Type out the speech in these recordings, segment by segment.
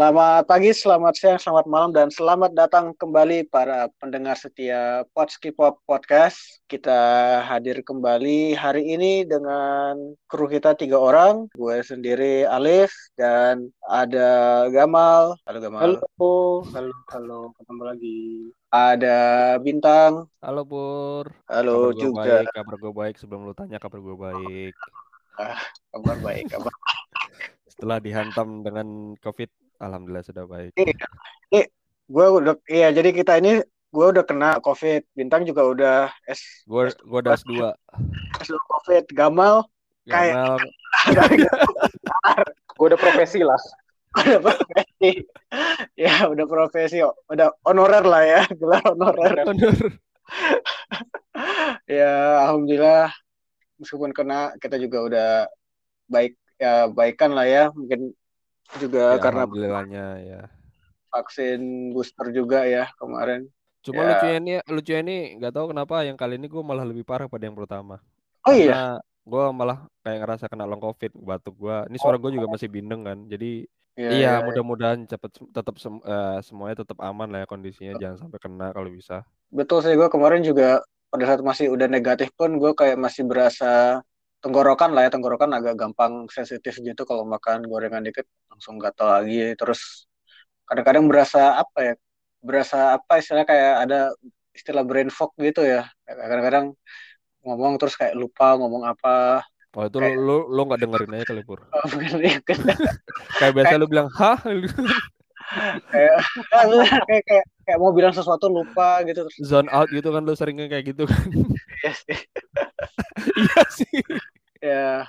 Selamat pagi, selamat siang, selamat malam, dan selamat datang kembali para pendengar setia Potski Pop Podcast. Kita hadir kembali hari ini dengan kru kita tiga orang. Gue sendiri Alif dan ada Gamal. Halo Gamal. Halo, halo, halo, ketemu lagi. Ada Bintang. Halo Pur. Halo kabar juga. Gue baik, kabar gue baik. Sebelum lu tanya kabar gue baik. Ah, kabar baik, kabar. Setelah dihantam dengan COVID, alhamdulillah sudah baik. Ini gue udah, iya jadi kita ini gue udah kena COVID. Bintang juga udah S, Gue gue udah S2. S2 COVID. Gamal Kayak- Gamal, Gue udah profesi lah. udah profesi. ya udah profesi, udah honorer lah ya, gelar honorer. honor. ya alhamdulillah meskipun kena kita juga udah baik ya baikan lah ya mungkin juga Ya, karena alhamdulillahnya ya. vaksin booster juga ya kemarin Cuma Ya. lucunya ini, lucunya ini nggak tahu kenapa yang kali ini gue malah lebih parah pada yang pertama. oh iya Karena gue malah kayak ngerasa kena long covid batuk gue. Ini suara gue juga masih bindeng kan. Jadi Iya, iya iya. mudah-mudahan cepet tetap sem- eh, semuanya tetap aman lah ya kondisinya. Jangan sampai kena kalau bisa. betul sih gue kemarin juga pada saat masih udah negatif pun gue kayak masih berasa tenggorokan lah ya tenggorokan agak gampang sensitif gitu kalau makan gorengan dikit langsung gatal lagi terus kadang-kadang berasa apa ya berasa apa istilahnya kayak ada istilah brain fog gitu ya kadang-kadang ngomong terus kayak lupa ngomong apa Oh itu Kayak- lu lu lu nggak dengerin aja kali pur. Oh, bukan. Kayak biasa lu bilang hah kayak kayak kayak kayak mau bilang sesuatu lupa gitu terus zone out gitu kan lu seringnya kayak gitu kan. ya sih. Iya sih. ya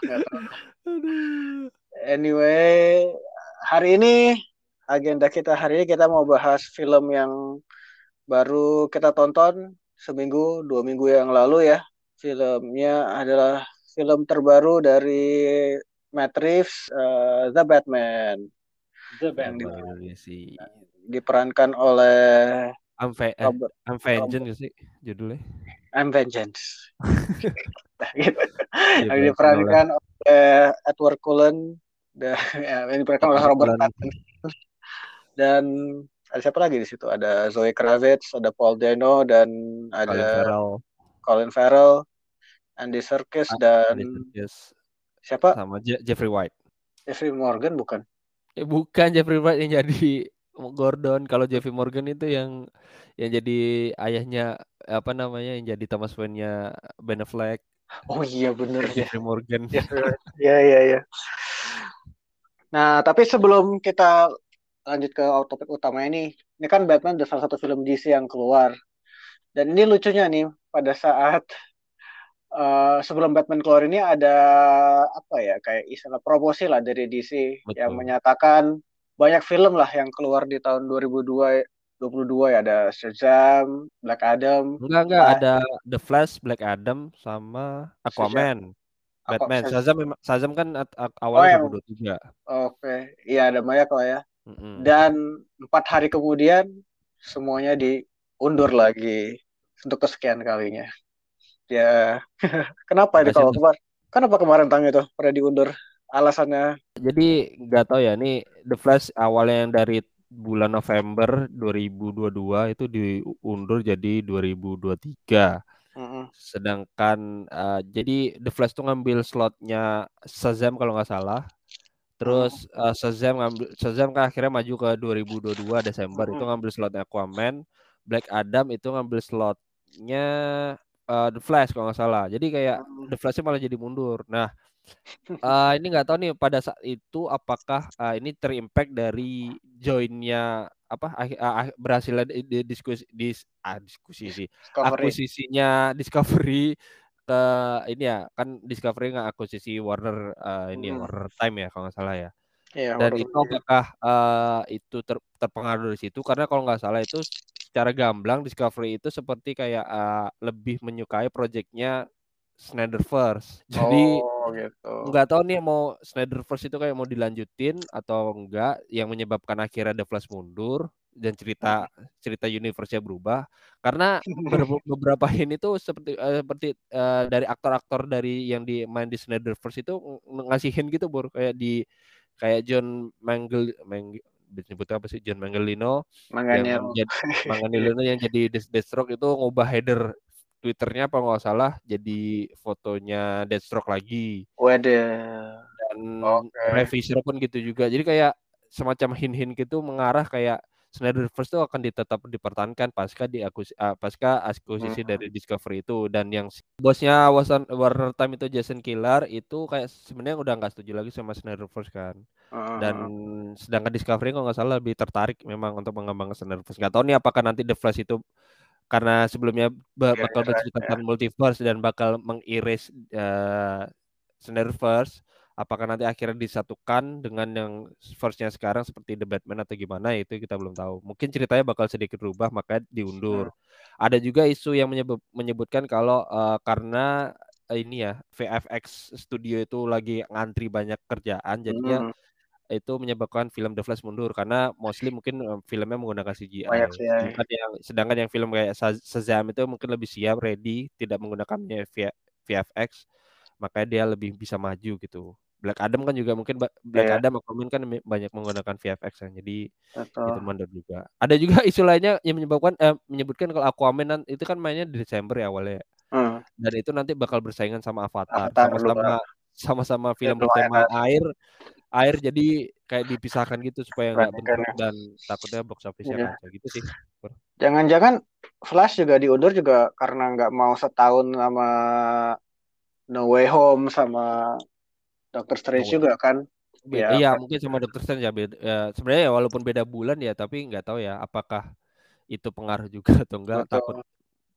anyway hari ini agenda kita hari ini kita mau bahas film yang baru kita tonton seminggu dua minggu yang lalu ya. Filmnya adalah film terbaru dari Matt Reeves eh, The Batman The Batman. Iya sih. diperankan oleh I'm, ve- eh, Robert I'm Vengeance gak sih judulnya? I'm Vengeance gitu. Yang diperankan oleh Edward Cullen dan ya, yang diperankan oleh Robert. Pattinson dan ada siapa lagi di situ ada Zoe Kravitz ada Paul Dano dan Colin ada Farrell, Colin Farrell Andy Serkis Ah, dan Andy Serkis, siapa sama Je- Jeffrey White. Jeffrey Morgan bukan Eh bukan Jeffrey White yang jadi Gordon. Kalau Jeffrey Morgan itu yang yang jadi ayahnya apa namanya yang jadi Thomas Wayne-nya Ben Affleck. oh iya bener ya Jeffrey Morgan. ya ya ya nah tapi sebelum kita lanjut ke topik utama ini ini kan Batman udah salah satu film DC yang keluar dan ini lucunya nih pada saat eh, sebelum Batman keluar ini ada apa ya kayak istilah promosi lah dari DC yang Betul. menyatakan banyak film lah yang keluar di tahun 2002 22 ya ada Shazam, Black Adam, Enggak enggak ada The Flash, Black Adam sama Aquaman. Aqu- Batman. Shazam. Shazam memang Shazam kan at- Oh, awalnya yang- 2023. Oke, iya ada banyak lah ya. Mm-mm. Dan empat hari kemudian semuanya diundur lagi untuk kesekian kalinya. Ya, kenapa Makasih, kalau Mas. kemarin? Kenapa kemarin tang itu pada diundur? Alasannya? Jadi nggak tahu ya ini The Flash awalnya yang dari bulan November 2022 itu diundur jadi 2023. Mm-mm. Sedangkan eh, jadi The Flash tuh ngambil slotnya Shazam kalau nggak salah. Terus eh, Shazam ngambil Shazam kan akhirnya maju ke 2022 Desember itu ngambil slotnya Aquaman. Black Adam itu ngambil slotnya eh, The Flash kalau nggak salah. Jadi kayak The Flash malah jadi mundur. Nah, eh, ini nggak tahu nih pada saat itu apakah eh, ini terimpact dari joinnya apa ah, berhasilnya di, di- diskusi dis, ah, diskusi sih Discovery. akuisisinya Discovery ke ini ya kan Discovery nggak akuisisi Warner eh, ini ya Mm. Warner Time ya kalau nggak salah ya Iya, dan itu apakah eh, itu ter- terpengaruh dari situ karena kalau nggak salah itu secara gamblang Discovery itu seperti kayak eh, lebih menyukai proyeknya Snyderverse. Jadi Oh, gitu. nggak tahu nih mau Snyderverse itu kayak mau dilanjutin atau enggak yang menyebabkan akhirnya The Flash mundur dan cerita cerita universe-nya berubah. Karena ber- beberapa ini tuh seperti eh, seperti eh, dari aktor-aktor dari yang di main di Snyderverse itu ng- ngasih hint gitu bur kayak di kayak John Mangle Mang- disebutnya apa sih John Manganiello Makanya yang jadi Manganiello yang jadi Death- Deathstroke itu ngubah header Twitternya apa nggak salah jadi fotonya Deathstroke lagi waduh. dan Oke. Revisor pun gitu juga jadi kayak semacam hin-hin gitu mengarah kayak Snyderverse itu akan ditetap dipertahankan pasca ah, pasca akuisisi Hmm. dari Discovery itu dan yang bosnya Warner Warner Time itu Jason Kilar itu kayak sebenarnya udah nggak setuju lagi sama Snyderverse kan Heeh, dan heeh. sedangkan Discovery kalau nggak salah lebih tertarik memang untuk mengembangkan Snyderverse nggak tahu nih apakah nanti The Flash itu karena sebelumnya Iya, bakal iya, bercerita iya. tentang multiverse dan bakal mengiris uh, Snyderverse apakah nanti akhirnya disatukan dengan yang verse-nya sekarang seperti The Batman atau gimana itu kita belum tahu mungkin ceritanya bakal sedikit berubah makanya diundur ada juga isu yang menyebut, menyebutkan kalau uh, karena uh, ini ya VFX studio itu lagi ngantri banyak kerjaan jadinya Hmm, itu menyebabkan film The Flash mundur karena mostly mungkin eh, filmnya menggunakan CGI. ya. Sedangkan yang sedangkan yang film kayak Shaz- Shazam itu mungkin lebih siap, ready, tidak menggunakannya V- VFX, makanya dia lebih bisa maju gitu. Black Adam kan juga mungkin Black Iya. Adam Aquaman kan banyak menggunakan VFX kan. Jadi Betul. itu mundur juga. Ada juga isu lainnya yang menyebabkan eh, menyebutkan kalau Aquaman itu kan mainnya di Desember ya awalnya. Hmm, Dan itu nanti bakal bersaingan sama Avatar, sama-sama sama-sama film lumayan bertema air air jadi kayak dipisahkan gitu supaya nggak bentrok ya. dan takutnya box office-nya Iya. kacau gitu sih. Jangan-jangan Flash juga diundur juga karena nggak mau setahun sama No Way Home sama Doctor Strange Way- juga kan? Ya, iya apa- mungkin sama Doctor Strange ya, beda, ya sebenarnya ya walaupun beda bulan ya tapi nggak tahu ya apakah itu pengaruh juga atau enggak Betul. takut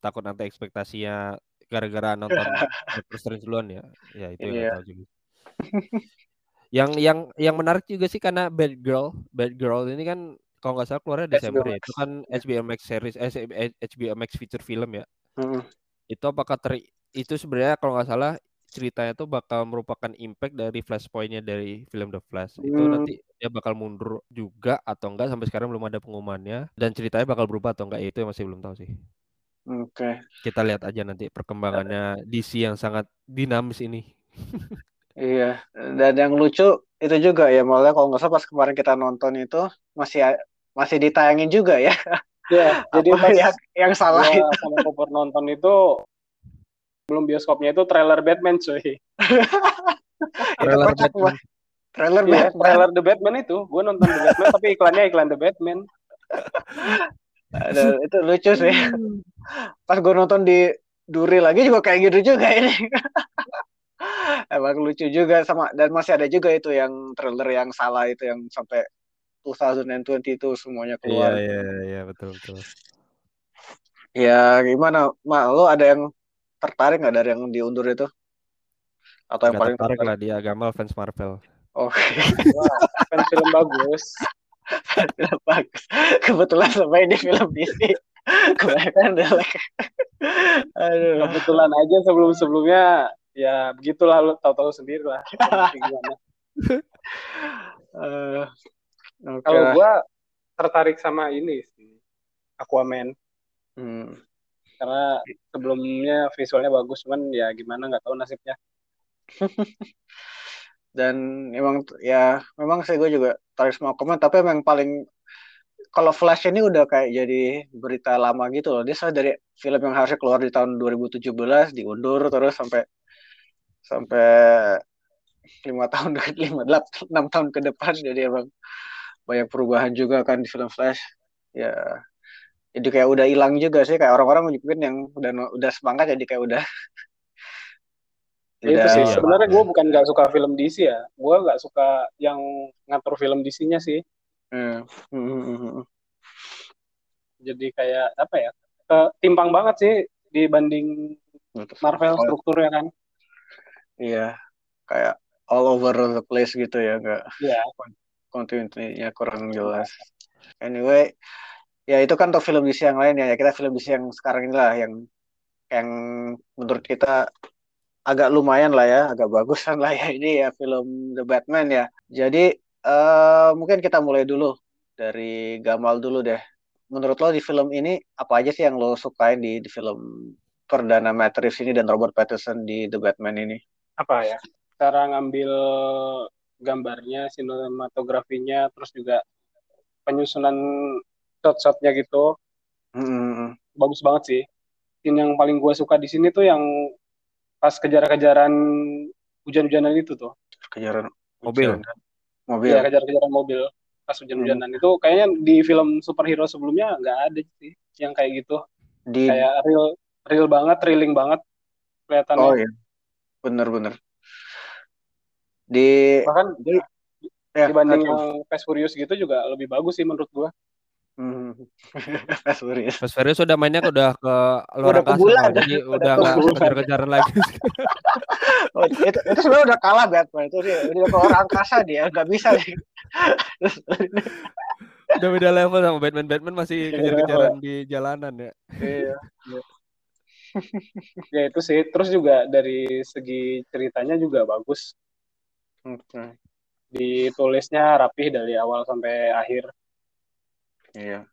takut nanti ekspektasinya gara-gara nonton Doctor Strange duluan ya. Ya itu yang Iya. nggak tahu juga. Yang yang yang menarik juga sih karena Bad Girl Bad Girl ini kan kalau nggak salah keluarnya Desember ya itu kan HBO Max series eh, HBO Max feature film ya. Hmm, itu apakah ter itu sebenarnya kalau nggak salah ceritanya tuh bakal merupakan impact dari flashpointnya dari film The Flash itu Hmm. nanti dia bakal mundur juga atau enggak sampai sekarang belum ada pengumumannya dan ceritanya bakal berubah atau enggak ya itu yang masih belum tahu sih Oke. kita lihat aja nanti perkembangannya DC yang sangat dinamis ini Iya. Dan yang lucu itu juga ya, malah kalau nggak salah pas kemarin kita nonton itu masih masih ditayangin juga ya. Ya, jadi Apa pas yang yang salah itu. sama nonton itu belum bioskopnya itu trailer Batman cuy. Itu Trailer Batman. banget. Trailer Iya, Batman. trailer The Batman itu. Gue nonton The Batman tapi iklannya iklan The Batman. Aduh, itu lucu sih. Pas gue nonton di Duri lagi juga kayak gitu juga ini. Emang lucu juga sama dan masih ada juga itu yang trailer yang salah itu yang sampai 2020 itu semuanya iya keluar. iya iya betul betul Ya gimana, Ma? Lo ada yang tertarik nggak dari yang diundur itu? Atau yang nggak paling tertarik lah dia Gamal fans Marvel Oh, Wah, kan film bagus. bagus. Kebetulan sama ini film DC. Kebanyakan jelek. Aduh. Kebetulan aja sebelum-sebelumnya ya begitulah lo tahu-tahu sendiri lah. Eh, Oke Kalau gue tertarik sama ini sih, Aquaman. Hmm. Karena sebelumnya visualnya bagus, cuman ya gimana nggak tahu nasibnya. Dan emang ya memang sih gue juga tarik semua komen tapi emang paling kalau Flash ini udah kayak jadi berita lama gitu loh. Dia soalnya dari film yang harusnya keluar di tahun 2017 diundur terus sampai sampai lima tahun lima enam tahun ke depan jadi emang banyak perubahan juga kan di film Flash ya jadi kayak udah hilang juga sih kayak orang-orang mungkin yang udah udah semangat jadi kayak udah Ya, itu sih. iya. Sebenarnya gue bukan nggak suka film DC ya. Gue nggak suka yang ngatur film DC-nya sih. Hmm. Hmm, hmm, hmm. Jadi kayak apa ya? eh, timpang banget sih dibanding Marvel strukturnya kan. iya kayak all over the place gitu ya nggak Iya. continuity-nya kurang jelas anyway ya itu kan untuk film DC yang lain ya. Ya, kita film DC yang sekarang inilah yang yang menurut kita agak lumayan lah ya agak bagusan lah ya. Ini ya film The Batman ya. Jadi eh, mungkin kita mulai dulu dari Gamal dulu deh. Menurut lo di film ini apa aja sih yang lo sukain di, di film perdana Matt Reeves ini dan Robert Pattinson di The Batman ini? Apa ya? Cara ngambil gambarnya, sinematografinya, terus juga penyusunan shot-shotnya gitu Mm-mm. bagus banget sih. Scene yang paling gue suka di sini tuh yang pas kejar-kejaran hujan-hujanan itu tuh. kejaran Mobil. hujan. mobil Iya, kejar-kejaran mobil pas hujan-hujanan itu kayaknya di film superhero sebelumnya nggak ada sih yang kayak gitu. di Kayak real real banget, thrilling banget kelihatannya. oh iya bener-bener di Bahkan di ya dibanding yang Fast Furious gitu juga lebih bagus sih menurut gua. Hmm. Fast Furious. Mas Ferry sudah mainnya udah ke luar Udah ke angkasa, bulan, jadi udah udah ke nggak kejar-kejaran lagi. Oh, itu itu sebenarnya udah kalah Batman itu sih udah ke orang angkasa dia nggak bisa nih udah beda level sama Batman. Batman masih Beda kejar-kejaran di jalanan ya. Iya. Ya itu sih. Terus juga dari segi ceritanya juga bagus. Oke. Ditulisnya rapih dari awal sampai akhir. Iya.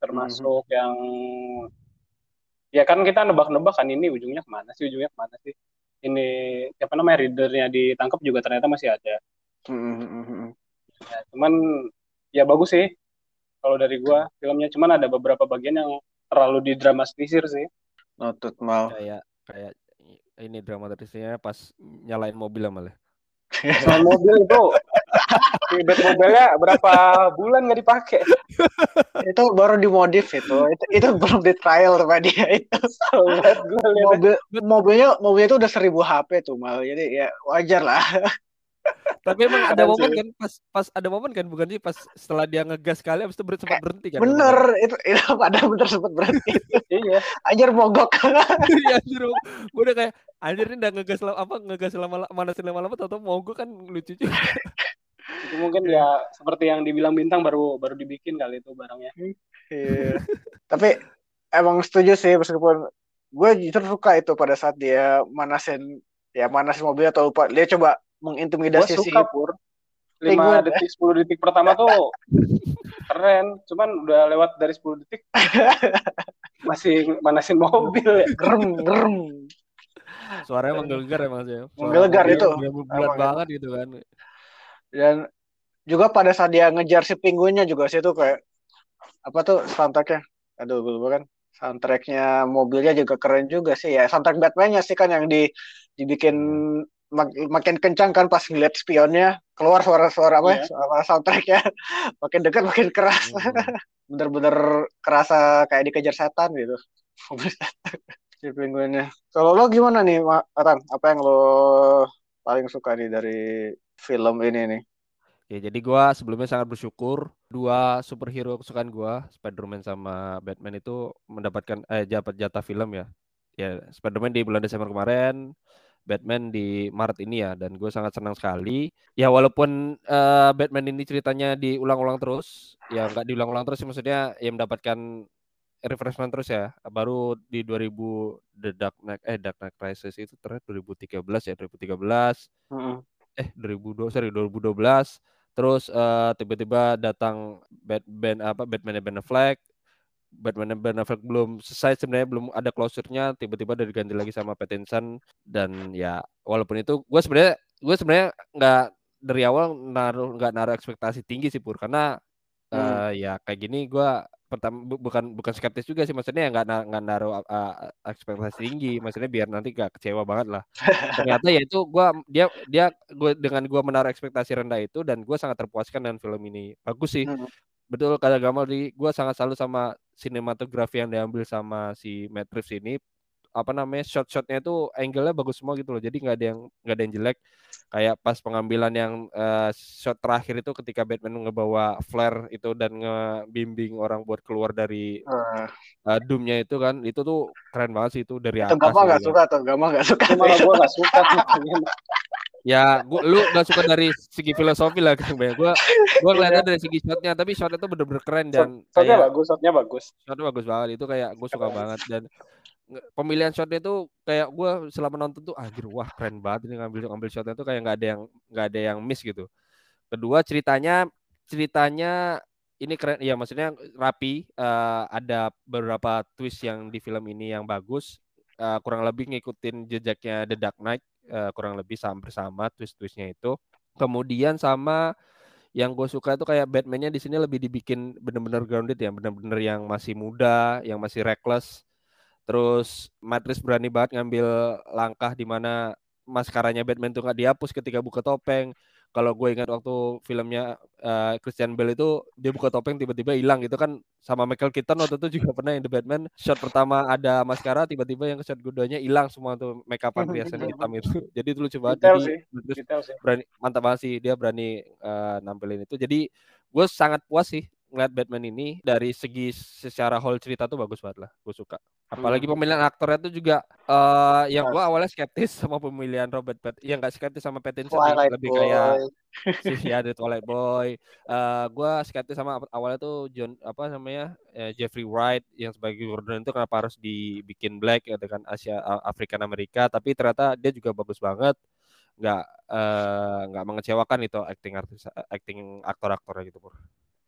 Termasuk yang ya kan kita nebak-nebak kan ini ujungnya ke mana sih ujungnya ke mana sih ini siapa namanya readernya ditangkap juga ternyata masih ada Hmm. ya, cuman ya bagus sih kalau dari gua filmnya cuman ada beberapa bagian yang terlalu didramatisir sih Noted mal. Kayak kayak ini dramatisnya pas nyalain mobil malah. Soal mobil itu si bed mobilnya berapa bulan nggak dipakai itu baru dimodif itu. Itu, itu belum di trial sama dia itu. Mobil mobilnya mobilnya itu udah seribu HP tuh mal. Jadi ya wajar lah. Tapi emang ada momen kan pas pas ada momen kan bukan sih pas setelah dia ngegas sekali habis itu ber- sempat berhenti kan. Bener itu itu pada bener sempat berhenti. iya Anjir mogok. Iya anjir. Gue udah kayak anjir ini udah ngegas lama apa ngegas lama manasin lama-lama tau mau gue kan lucu juga. Itu mungkin ya seperti yang dibilang bintang baru baru dibikin kali itu barangnya Iya. Tapi emang setuju sih meskipun gue justru suka itu pada saat dia manasin ya manasin mobil atau lupa dia coba mengintimidasi si suka pur Penguin, 5 detik 10 detik pertama tuh keren cuman udah lewat dari 10 detik masih manasin mobil ya gerem gerem. Suaranya menggelegar emang sih. Suara Menggelegar itu. Bulat Emang banget gitu kan. Dan juga pada saat dia ngejar si pinguinnya juga sih itu kayak apa tuh soundtracknya? Aduh gue lupa kan. Soundtracknya mobilnya juga keren juga sih ya. Soundtrack Batman-nya sih kan yang di dibikin mak- makin kencang kan pas ngeliat spionnya keluar suara-suara apa ya? Iya. Suara soundtracknya makin dekat makin keras. Hmm. Bener-bener kerasa kayak dikejar setan gitu. si pinguinnya. Kalau lo gimana nih, Atan? Apa yang lo paling suka nih dari film ini nih? Ya jadi gua sebelumnya sangat bersyukur dua superhero kesukaan gua, Spider-Man sama Batman itu mendapatkan eh dapat jatah film ya. Ya Spider-Man di bulan Desember kemarin, Batman di Maret ini ya dan gue sangat senang sekali. Ya walaupun eh, Batman ini ceritanya diulang-ulang terus, ya nggak diulang-ulang terus maksudnya ya mendapatkan refreshment terus ya. Baru di 2000 The Dark Knight eh Dark Knight Rises itu ternyata 2013 ya, 2013 Mm-mm. Eh 2002 sorry 2012 terus eh, tiba-tiba datang Batman apa Batman Ben Affleck. Batman Ben Affleck belum selesai sebenarnya belum ada closure-nya. Tiba-tiba udah diganti lagi sama Pattinson dan ya walaupun itu gue sebenarnya gue sebenarnya nggak dari awal naruh nggak naruh ekspektasi tinggi sih pur. Karena Hmm. eh, ya kayak gini gue pertama bu- bukan bukan skeptis juga sih maksudnya ya nggak nggak naruh uh, ekspektasi tinggi maksudnya biar nanti gak kecewa banget lah. Ternyata ya itu gua dia dia gua dengan gua menaruh ekspektasi rendah itu dan gua sangat terpuaskan dengan film ini. Bagus sih. Hmm. betul kata Gamal di gua sangat salut sama sinematografi yang diambil sama si Matt Reeves ini apa namanya shot-shotnya itu angle-nya bagus semua gitu loh jadi nggak ada yang nggak ada yang jelek kayak pas pengambilan yang eh, shot terakhir itu ketika Batman ngebawa flare itu dan ngebimbing orang buat keluar dari Eh, eh, doomnya itu kan itu tuh keren banget sih itu dari itu atas Gamal gitu nggak kan. suka tuh, Gamal nggak suka. malah gue gak suka tuh Ya, gua, lu gak suka dari segi filosofi lah kan, Bang. Gua gua ngeliatnya dari segi shotnya, tapi shotnya tuh bener-bener keren dan shotnya kayak bagus shotnya bagus shotnya bagus banget. Itu kayak gue suka banget dan pemilihan shotnya tuh kayak gue selama nonton tuh anjir wah keren banget ini ngambil ngambil shotnya tuh kayak nggak ada yang nggak ada yang miss gitu. Kedua ceritanya ceritanya ini keren ya maksudnya rapi eh, ada beberapa twist yang di film ini yang bagus Eh, kurang lebih ngikutin jejaknya The Dark Knight eh, kurang lebih sama bersama twist-twistnya itu kemudian sama yang gue suka itu kayak Batman-nya di sini lebih dibikin bener-bener grounded ya, bener-bener yang masih muda, yang masih reckless. Terus Matrix berani banget ngambil langkah di mana maskaranya Batman tuh nggak dihapus ketika buka topeng. Kalau gue ingat waktu filmnya uh, Christian Bale itu dia buka topeng tiba-tiba hilang gitu kan. Sama Michael Keaton waktu itu juga pernah yang The Batman. Shot pertama ada maskara tiba-tiba yang shot keduanya hilang semua tuh make up perhiasan hitam itu. Jadi itu lucu banget. Jadi berani mantap banget sih dia berani uh, nampilin itu. Jadi gue sangat puas sih ngeliat Batman ini dari segi secara whole cerita tuh bagus banget lah gue suka. Apalagi hmm. pemilihan aktornya tuh juga uh, yang gue awalnya skeptis sama pemilihan Robert Pattinson yang nggak skeptis sama Pattinson Twilight lebih Boy. kayak si ya The Twilight Boy. Uh, eh, gue skeptis sama awalnya tuh John apa namanya uh, Jeffrey Wright yang sebagai Gordon itu kenapa harus dibikin black ya dengan Asia Afrika Amerika tapi ternyata dia juga bagus banget. Nggak nggak uh, mengecewakan itu acting artis acting aktor-aktornya gitu pur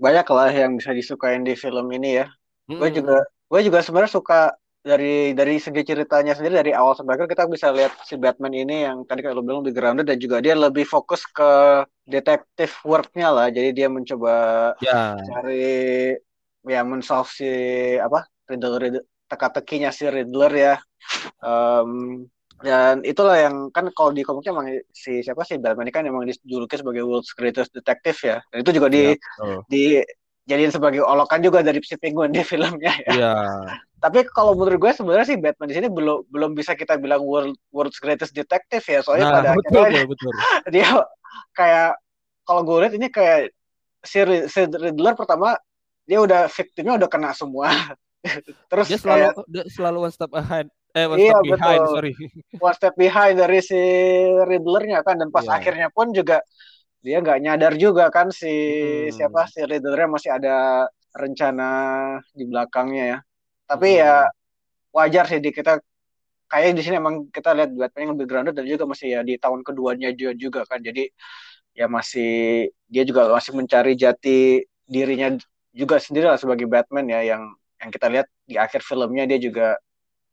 banyak lah yang bisa disukain di film ini ya. Hmm. Gue juga gue juga sebenarnya suka dari dari segi ceritanya sendiri dari awal sampai akhir kita bisa lihat si Batman ini yang tadi kalau bilang lebih grounded dan juga dia lebih fokus ke detektif worknya lah. Jadi dia mencoba ya. cari ya mensolve si apa Riddler, teka-tekinya si Riddler ya. Um, dan itulah yang kan kalau di komiknya emang si siapa sih Batman ini kan emang dijuluki sebagai world's greatest detective ya dan itu juga di ya, oh. di jadiin sebagai olokan juga dari si Penguin di filmnya ya. ya. Tapi kalau menurut gue sebenarnya sih Batman di sini belum belum bisa kita bilang world world's greatest detective ya soalnya nah, pada betul, akhirnya betul, betul. dia kayak kalau gue lihat ini kayak si, si Riddler pertama dia udah victimnya udah kena semua. Terus dia selalu kayak, dia selalu one step ahead Eh, one iya, step behind, betul. sorry. One step behind dari si Riddlernya kan, dan pas yeah. akhirnya pun juga dia nggak nyadar juga kan si hmm. siapa si Riddlernya masih ada rencana di belakangnya ya. Tapi hmm. ya wajar sih di kita kayak di sini emang kita lihat Batman yang lebih grounded dan juga masih ya di tahun keduanya dia juga kan. Jadi ya masih dia juga masih mencari jati dirinya juga sendiri lah sebagai Batman ya yang yang kita lihat di akhir filmnya dia juga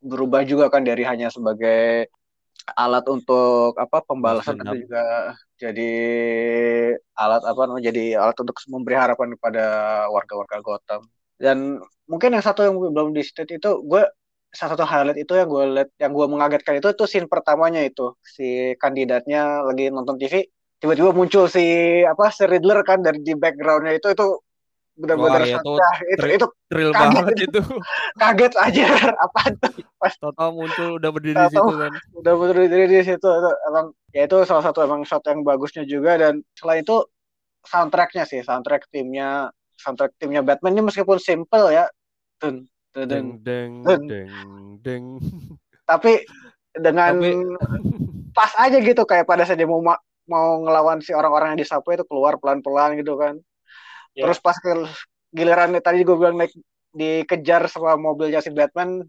berubah juga kan dari hanya sebagai alat untuk apa pembalasan tapi juga jadi alat apa namanya jadi alat untuk memberi harapan kepada warga-warga Gotham. Dan mungkin yang satu yang belum di state itu gue salah satu highlight itu yang gue lihat yang gue mengagetkan itu itu scene pertamanya itu. Si kandidatnya lagi nonton TV tiba-tiba muncul si apa si Riddler kan dari di backgroundnya itu itu benar-benar ya, itu, itu itu thrill kaget, banget itu. Kaget aja apa tuh? Pas total muncul udah berdiri di situ kan udah berdiri di situ itu emang ya itu salah satu emang shot yang bagusnya juga. Dan selain itu soundtracknya sih soundtrack timnya soundtrack timnya Batman ini meskipun simple ya. Deng deng deng deng deng. Tapi dengan tapi... pas aja gitu kayak pada saat dia mau mau ngelawan si orang-orang yang di itu keluar pelan-pelan gitu kan yeah. terus pas ke giliran tadi gue bilang naik dikejar sama mobilnya si Batman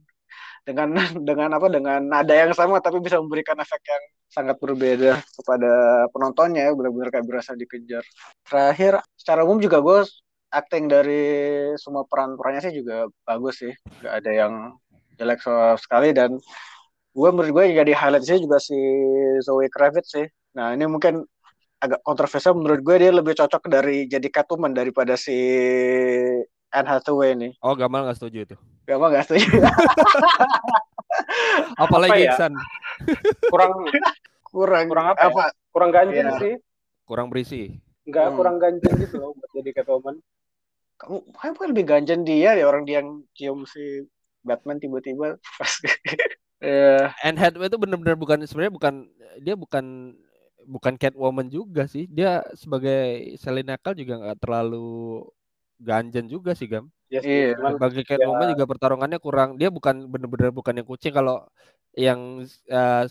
dengan dengan apa dengan nada yang sama tapi bisa memberikan efek yang sangat berbeda kepada penontonnya ya benar-benar kayak berasa dikejar. Terakhir secara umum juga gue acting dari semua peran-perannya sih juga bagus sih. Nggak ada yang jelek sama sekali dan gue menurut gue jadi highlight sih juga si Zoe Kravitz sih. Nah ini mungkin agak kontroversial menurut gue dia lebih cocok dari jadi Catwoman daripada si Anne Hathaway ini. Oh, Gamal nggak setuju itu. Gamal nggak setuju. Apalagi apa ya? kurang kurang kurang apa? Ya? apa? Kurang ganjil ya. sih. Kurang berisi. Enggak, hmm. kurang ganjil gitu loh buat jadi Catwoman. Kamu kamu lebih ganjen dia ya orang dia yang cium si Batman tiba-tiba pas. yeah. Anne Hathaway itu benar-benar bukan sebenarnya bukan dia bukan bukan Catwoman juga sih. Dia sebagai Selina Kyle juga nggak terlalu ganjen juga sih Gam. Yes, iya. Sebagai Catwoman ya. juga pertarungannya kurang. Dia bukan bener-bener bukan yang kucing kalau yang uh,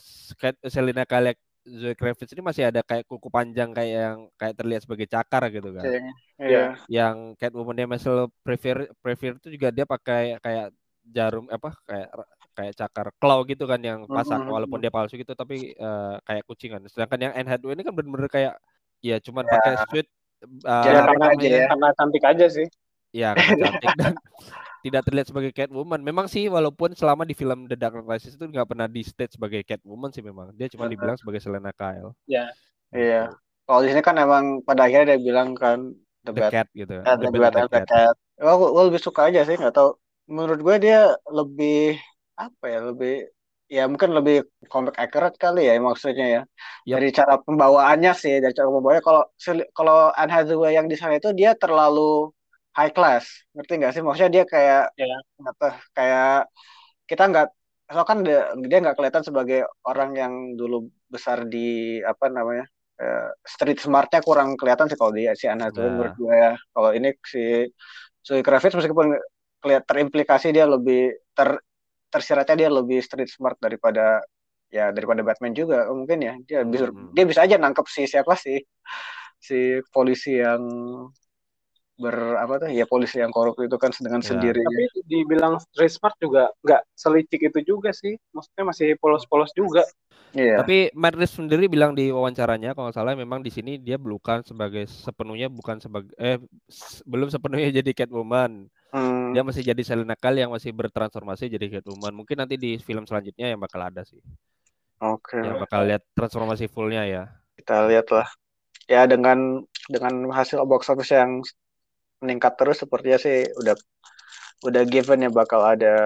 Selina Kyle Zoe Kravitz ini masih ada kayak kuku panjang kayak yang kayak terlihat sebagai cakar gitu kan. Iya. Yeah. Yang Catwoman dia masih prefer prefer itu juga dia pakai kayak jarum apa kayak kayak cakar claw gitu kan yang pasang mm-hmm. walaupun dia palsu gitu tapi uh, kayak kucingan. Sedangkan yang Anne Hathaway ini kan benar-benar kayak ya cuman yeah. pakai suit uh, ya, karena aja ya. karena cantik aja sih. Iya, karena cantik dan tidak terlihat sebagai Catwoman. Memang sih walaupun selama di film The Dark Knight Rises itu nggak pernah di stage sebagai Catwoman sih memang. Dia cuma dibilang sebagai Selena Kyle. Iya. Iya. Kalau di sini kan emang pada akhirnya dia bilang kan the, the cat gitu. Cat, the, the bad and the cat. cat. Oh, gue lebih suka aja sih nggak tahu. Menurut gue dia lebih apa ya lebih ya mungkin lebih comic accurate kali ya maksudnya ya. Yep. dari cara pembawaannya sih dari cara pembawaannya. Kalau kalau Anne Hathaway yang di sana itu dia terlalu high class. Ngerti nggak sih? Maksudnya dia kayak yeah. apa kayak kita nggak so kan dia nggak kelihatan sebagai orang yang dulu besar di apa namanya uh, street smartnya kurang kelihatan sih kalau dia si Anne Hathaway menurut gue ya. Kalau ini si Zoe Kravitz meskipun kelihatan terimplikasi dia lebih ter tersiratnya dia lebih street smart daripada ya daripada Batman juga mungkin ya dia bisa hmm. dia bisa aja nangkep si siapa sih si polisi yang ber apa tuh ya polisi yang korup itu kan dengan ya. sendiri tapi dibilang street smart juga nggak selicik itu juga sih maksudnya masih polos-polos juga Iya. Tapi Reeves sendiri bilang di wawancaranya kalau salah memang di sini dia bukan sebagai sepenuhnya bukan sebagai eh belum sepenuhnya jadi Catwoman. Hmm. Dia masih jadi Selena Kyle yang masih bertransformasi jadi Catwoman. Mungkin nanti di film selanjutnya yang bakal ada sih. Oke. Okay. Yang bakal lihat transformasi fullnya ya. Kita lihat lah. Ya dengan dengan hasil box office yang meningkat terus sepertinya sih udah udah given ya bakal ada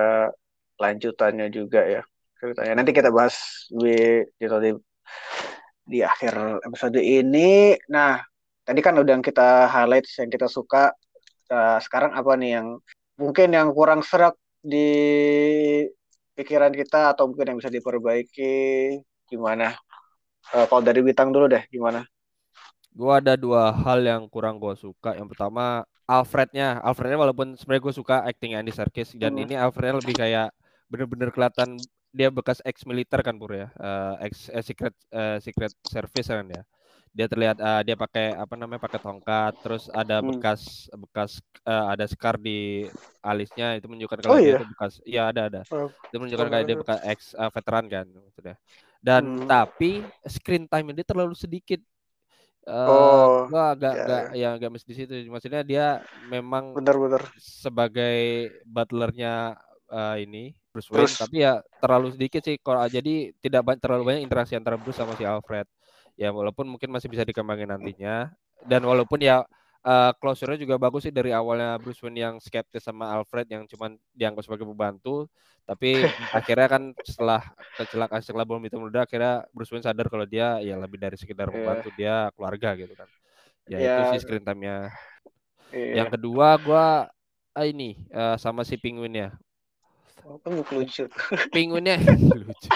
lanjutannya juga ya ceritanya. Nanti kita bahas di di, di akhir episode ini. Nah, tadi kan udah kita highlight yang kita suka uh, sekarang apa nih yang mungkin yang kurang serak di pikiran kita atau mungkin yang bisa diperbaiki gimana? Uh, kalau dari bintang dulu deh gimana? Gua ada dua hal yang kurang gue suka. Yang pertama Alfrednya, Alfrednya walaupun sebenarnya gue suka acting Andy Serkis dan hmm. ini Alfrednya lebih kayak bener-bener kelihatan dia bekas ex militer kan pur ya, uh, ex uh, secret uh, secret service kan ya dia terlihat uh, dia pakai apa namanya pakai tongkat terus ada hmm. bekas bekas uh, ada scar di alisnya itu menunjukkan kalau oh, dia iya? itu bekas iya ada ada oh, itu menunjukkan kalau dia bekas ex uh, veteran kan maksudnya dan hmm. tapi screen time ini terlalu sedikit uh, oh gua agak ya, agak ya. ya agak di situ maksudnya dia memang benar-benar sebagai butlernya uh, ini Bruce Wayne Terus. tapi ya terlalu sedikit sih kalau jadi tidak terlalu banyak interaksi antara Bruce sama si Alfred ya walaupun mungkin masih bisa dikembangin nantinya dan walaupun ya uh, closure-nya juga bagus sih dari awalnya Bruce Wayne yang skeptis sama Alfred yang cuman dianggap sebagai pembantu tapi akhirnya kan setelah kecelakaan setelah bom itu meledak akhirnya Bruce Wayne sadar kalau dia ya lebih dari sekedar iya. pembantu yeah. dia keluarga gitu kan ya yeah. itu sih screen time-nya yeah. yang kedua gua ah, ini uh, sama si Penguin ya Kan lucu. Penguinnya lucu.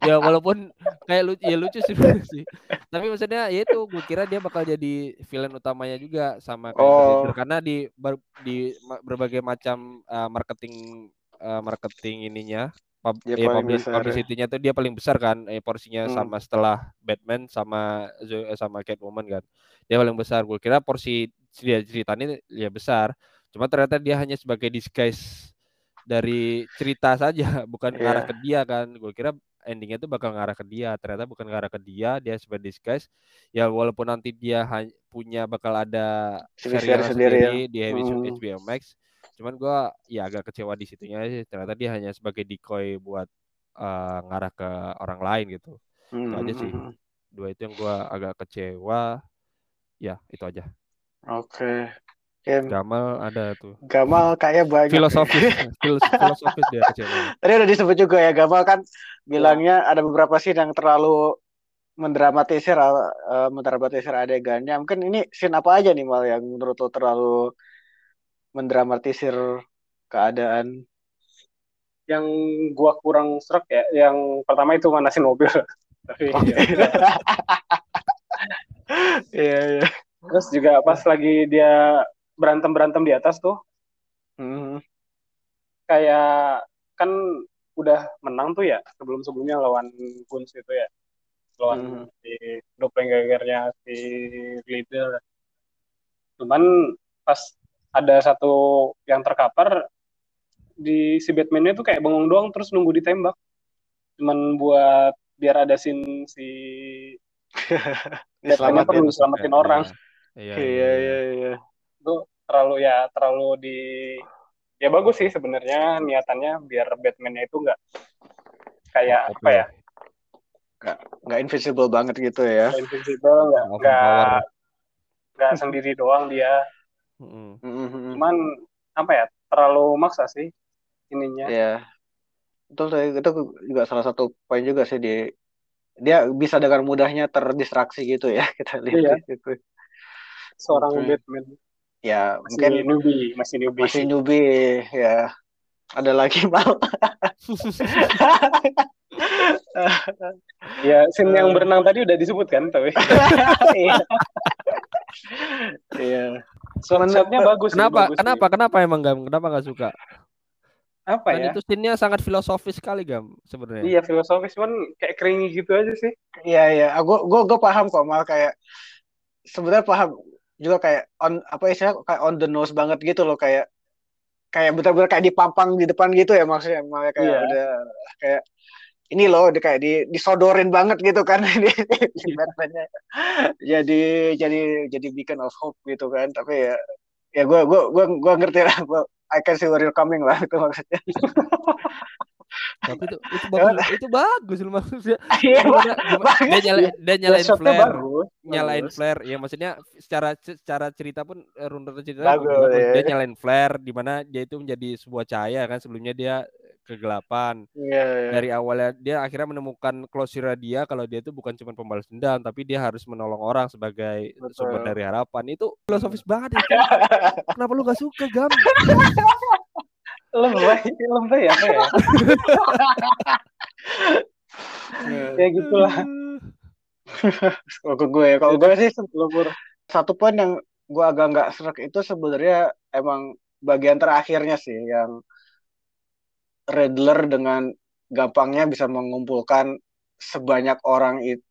Ya walaupun kayak lucu ya lucu sih sih. Tapi maksudnya ya itu gue kira dia bakal jadi villain utamanya juga sama kayak oh. karena di ber, di berbagai macam uh, marketing uh, marketing ininya pub, ya, eh, public, ya. publicity-nya tuh dia paling besar kan eh, porsinya hmm. sama setelah Batman sama sama Catwoman kan. Dia paling besar. Gue kira porsi dia ceritanya ya besar. Cuma ternyata dia hanya sebagai disguise dari cerita saja bukan yeah. ngarah ke dia kan gue kira endingnya tuh bakal ngarah ke dia ternyata bukan ngarah ke dia dia sebagai disguise ya walaupun nanti dia punya bakal ada serial sendiri, sendiri ya. di hmm. HBO Max cuman gue ya agak kecewa di situnya sih ternyata dia hanya sebagai decoy buat uh, ngarah ke orang lain gitu hmm. itu aja sih hmm, hmm. dua itu yang gue agak kecewa ya itu aja oke okay. Ken. Gamal ada tuh. Gamal kayak banyak. Filosofis, filosofis dia kecewa. Tadi udah disebut juga ya Gamal kan bilangnya ada beberapa scene yang terlalu mendramatisir uh, mendramatisir adegannya. Mungkin ini scene apa aja nih mal yang menurut lo terlalu mendramatisir keadaan? Yang gua kurang serak ya, yang pertama itu manasin mobil. Tapi iya. Iya, iya. Terus juga pas lagi dia berantem berantem di atas tuh. Hmm. kayak kan udah menang tuh ya sebelum sebelumnya lawan Guns itu ya. Lawan hmm. si doppelgangernya si leader cuman pas ada satu yang terkapar di si Batman-nya tuh kayak bengong doang terus nunggu ditembak. Cuman buat biar ada scene si Batman perlu selamatin orang. Iya iya. iya, iya. Itu terlalu ya terlalu di ya bagus sih sebenarnya niatannya biar Batman-nya itu enggak kayak apa ya? nggak nggak invisible banget gitu ya. Nggak invisible nggak nggak nggak sendiri doang dia. Mm-hmm. cuman apa ya terlalu maksa sih ininya. Ya betul itu juga salah satu poin juga sih di dia bisa dengan mudahnya terdistraksi gitu ya kita lihat iya. gitu seorang okay. Batman ya masih mungkin newbie. masih newbie. Masih newbie ya. Ada lagi mal ya scene yang berenang tadi udah disebut kan tapi iya. Iya. Shotnya bagus kenapa bagus kenapa kenapa emang gam? Kenapa nggak suka? Apa Dan ya? itu scene-nya sangat filosofis sekali gam sebenarnya. Iya filosofis cuman kayak keringi gitu aja sih. Iya iya. Gue gue gue paham kok mal. Kayak sebenarnya paham juga kayak on apa istilah kayak on the nose banget gitu loh kayak kayak betul-betul kayak dipampang di depan gitu ya maksudnya. Malah kayak yeah. udah kayak ini loh di, kayak di disodorin banget gitu kan. Di. Batman-nya jadi jadi jadi beacon of hope gitu kan. Tapi ya ya gue gue gue gue ngerti lah. Gue I can see where you're coming lah itu maksudnya tapi itu itu bagus itu bagus loh maksudnya iya, dia nyalain dia nyalain flare bagus, nyalain bagus. flare ya maksudnya secara secara cerita pun eh, runtutan cerita bagus, bagus. Ya. dia nyalain flare di mana dia itu menjadi sebuah cahaya kan sebelumnya dia kegelapan yeah, yeah. dari awalnya dia akhirnya menemukan closure dia kalau dia itu bukan cuma pembalas dendam tapi dia harus menolong orang sebagai Betul. sumber dari harapan itu filosofis banget itu kenapa lu gak suka gam lebay lebay apa ya? Ya gitulah. Kalau gue kalau gue sih lebur satu poin yang gue agak nggak serak itu sebenarnya emang bagian terakhirnya sih yang Redler dengan gampangnya bisa mengumpulkan sebanyak orang itu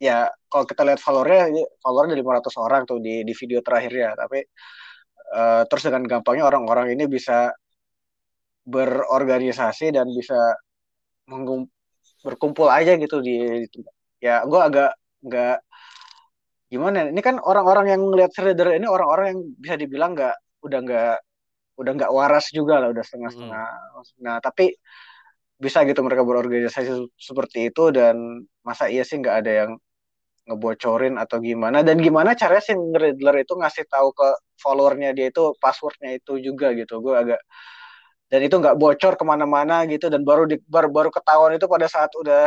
ya kalau kita lihat followernya followernya dari 500 orang tuh di di video terakhirnya. Tapi uh, terus dengan gampangnya orang-orang ini bisa berorganisasi dan bisa berkumpul aja gitu di, di ya gue agak nggak gimana ya, ini kan orang-orang yang ngelihat Shredder ini orang-orang yang bisa dibilang nggak udah nggak udah nggak waras juga lah udah setengah-setengah. Hmm. nah tapi bisa gitu mereka berorganisasi seperti itu dan masa iya sih nggak ada yang ngebocorin atau gimana. Dan gimana caranya si Riddler itu ngasih tahu ke followernya dia itu passwordnya itu juga gitu. Gue agak dan itu nggak bocor ke mana-mana gitu. Dan baru di, baru baru ketahuan itu pada saat udah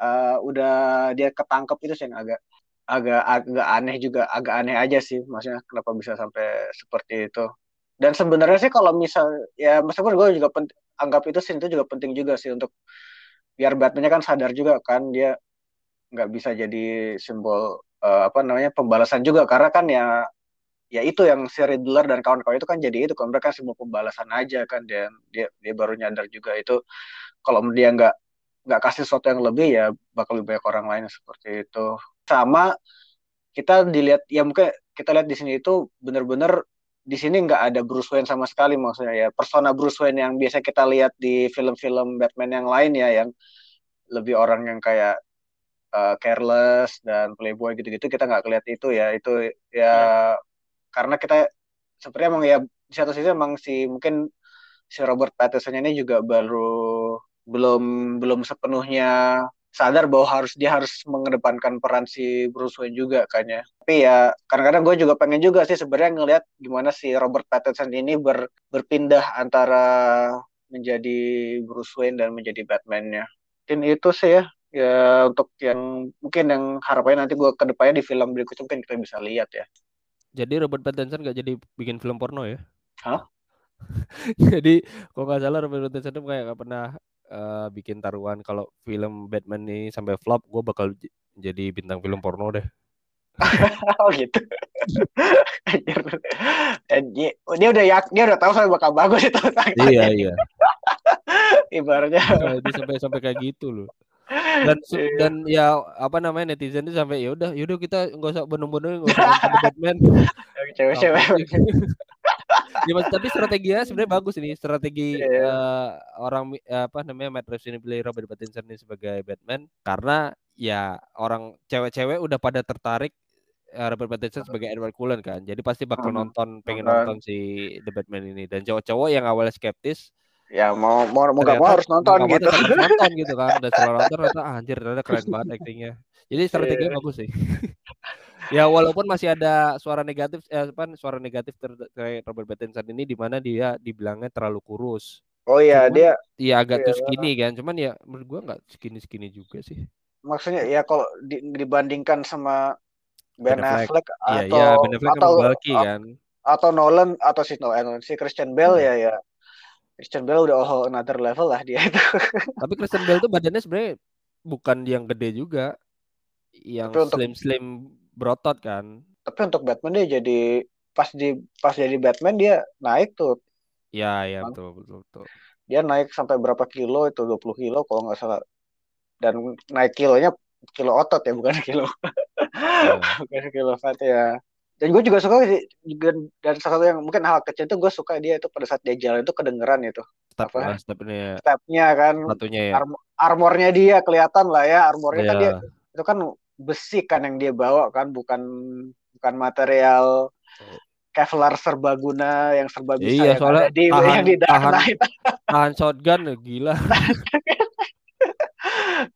uh, udah dia ketangkep itu sih agak agak agak aneh juga agak aneh aja sih maksudnya kenapa bisa sampai seperti itu. Dan sebenarnya sih kalau misal ya meskipun gue juga penting, anggap itu sih itu juga penting juga sih untuk biar Batman-nya kan sadar juga kan dia nggak bisa jadi simbol uh, apa namanya pembalasan juga. Karena kan ya ya itu yang si Riddler dan kawan-kawan itu kan jadi itu kan mereka semua pembalasan aja kan dan dia dia baru nyadar juga itu. Kalau dia nggak nggak kasih sesuatu yang lebih ya bakal lebih banyak orang lain seperti itu. Sama kita dilihat ya mungkin kita lihat di sini itu benar-benar di sini nggak ada Bruce Wayne sama sekali maksudnya ya. Persona Bruce Wayne yang biasa kita lihat di film-film Batman yang lain ya yang lebih orang yang kayak uh, careless dan playboy gitu-gitu kita nggak kelihatan itu ya. Itu ya, ya karena kita sepertinya emang ya di satu sisi emang si mungkin si Robert Pattinson ini juga baru belum belum sepenuhnya sadar bahwa harus dia harus mengedepankan peran si Bruce Wayne juga kan ya. Tapi ya kadang-kadang gue juga pengen juga sih sebenarnya ngelihat gimana si Robert Pattinson ini ber, berpindah antara menjadi Bruce Wayne dan menjadi Batman-nya. Mungkin itu sih ya ya untuk yang mungkin yang harapannya nanti gue ke depannya di film berikutnya mungkin kita bisa lihat ya. Jadi Robert Pattinson gak jadi bikin film porno ya? Hah? jadi kalau nggak salah Robert Pattinson itu kayak gak pernah uh, bikin taruhan kalau film Batman ini sampai flop, gue bakal jadi bintang film porno deh. oh gitu. dia, dia udah ya, dia udah tahu saya bakal bagus itu. iya iya. Ibaratnya. Nah, dia sampai sampai kayak gitu loh dan iya. dan ya apa namanya netizen itu sampai ya udah yaudah kita nggak usah bener-bener nggak usah Batman cewek-cewek ya mas, tapi strateginya sebenarnya bagus ini strategi yeah. Iya. uh, orang apa namanya Matt Reeves ini pilih Robert Pattinson ini sebagai Batman karena ya orang cewek-cewek udah pada tertarik uh, Robert Pattinson sebagai Edward Cullen kan jadi pasti bakal nonton pengen nonton si The Batman ini dan cowok-cowok yang awalnya skeptis ya mau mau mau gak mau harus nonton mau gitu. harus nonton gitu kan. Udah selalu nonton ternyata ah, anjir ternyata keren banget actingnya. Jadi strateginya yeah. bagus sih. Ya walaupun masih ada suara negatif eh, apa suara negatif terkait Robert Pattinson ini di mana dia dibilangnya terlalu kurus. Oh iya dia iya agak iya, tuh skinny kan. Cuman ya menurut gua nggak skinny skinny juga sih. Maksudnya ya kalau di, dibandingkan sama Ben, ben Affleck, iya, atau iya, Ben Affleck atau bulky, kan. atau Nolan atau si Nolan si Christian Bale hmm. ya ya Christian Bale udah oh another level lah dia itu. Tapi Christian Bale tuh badannya sebenarnya bukan yang gede juga. Yang slim slim berotot kan. Tapi untuk Batman dia jadi pas di pas jadi Batman dia naik tuh. Ya ya betul betul betul. Dia naik sampai berapa kilo itu? 20 kilo kalau nggak salah. Dan naik kilonya kilo otot ya bukan kilo. Yeah. bukan kilo fat ya dan gue juga suka juga dan salah satu yang mungkin hal kecil itu gue suka dia itu pada saat dia jalan itu kedengeran itu. Step apa? stepnya stepnya kan satunya ya. Arm armornya dia kelihatan lah ya armornya yeah. kan dia itu kan besi kan yang dia bawa kan bukan bukan material Kevlar serbaguna yang serba bisa iya, yang soalnya ada di tahan, yang di tahan, tahan shotgun gila.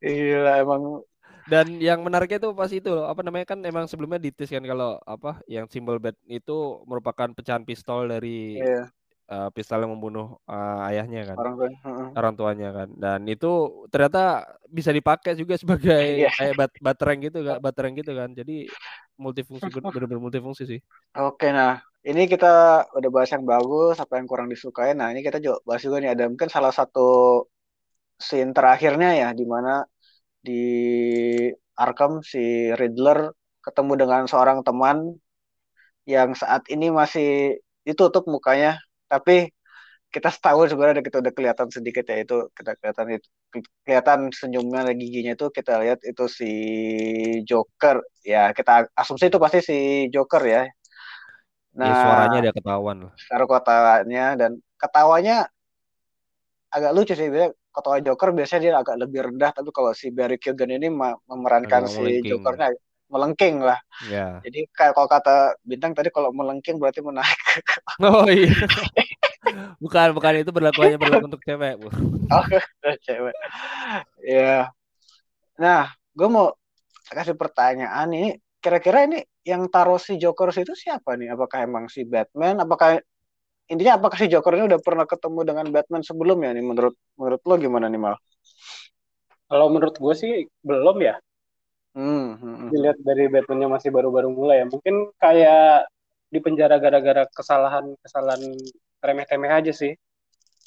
Gila emang dan yang menariknya itu pas itu loh, apa namanya kan emang sebelumnya ditis kan kalau apa yang simbol bed itu merupakan pecahan pistol dari yeah. Iya. uh, pistol yang membunuh uh, ayahnya kan orang, tua. orang tuanya kan dan itu ternyata bisa dipakai juga sebagai yeah. kayak bat batereng gitu kan batereng gitu kan jadi multifungsi benar-benar multifungsi sih oke nah ini kita udah bahas yang bagus apa yang kurang disukai nah ini kita juga bahas juga nih ada mungkin salah satu scene terakhirnya ya di mana di Arkham si Riddler ketemu dengan seorang teman yang saat ini masih ditutup mukanya. Tapi kita tahu sebenarnya kita udah kelihatan sedikit ya itu kita kelihatan itu kelihatan senyumnya giginya itu kita lihat itu si Joker. Ya kita asumsi itu pasti si Joker ya. Nah ya, suaranya dia ketahuan suara ketawanya dan ketawanya agak lucu sih ketawa Joker biasanya dia agak lebih rendah tapi kalau si Barry Keoghan ini memerankan si Jokernya melengking lah. Yeah. Jadi kayak kalau kata bintang tadi kalau melengking berarti menaik. Oh iya. bukan bukan itu berlaku hanya berlaku untuk cewek, Bu. Oh, cewek. Ya. Nah, gue mau kasih pertanyaan ini kira-kira ini yang taruh si Joker itu siapa nih? Apakah emang si Batman? Apakah intinya apakah si Joker ini udah pernah ketemu dengan Batman sebelumnya nih menurut menurut lo gimana nih mal? Kalau menurut gue sih belum ya. Hmm, hmm, hmm. Dilihat dari Batmannya masih baru-baru mulai ya. Mungkin kayak di penjara gara-gara kesalahan-kesalahan remeh-temeh aja sih.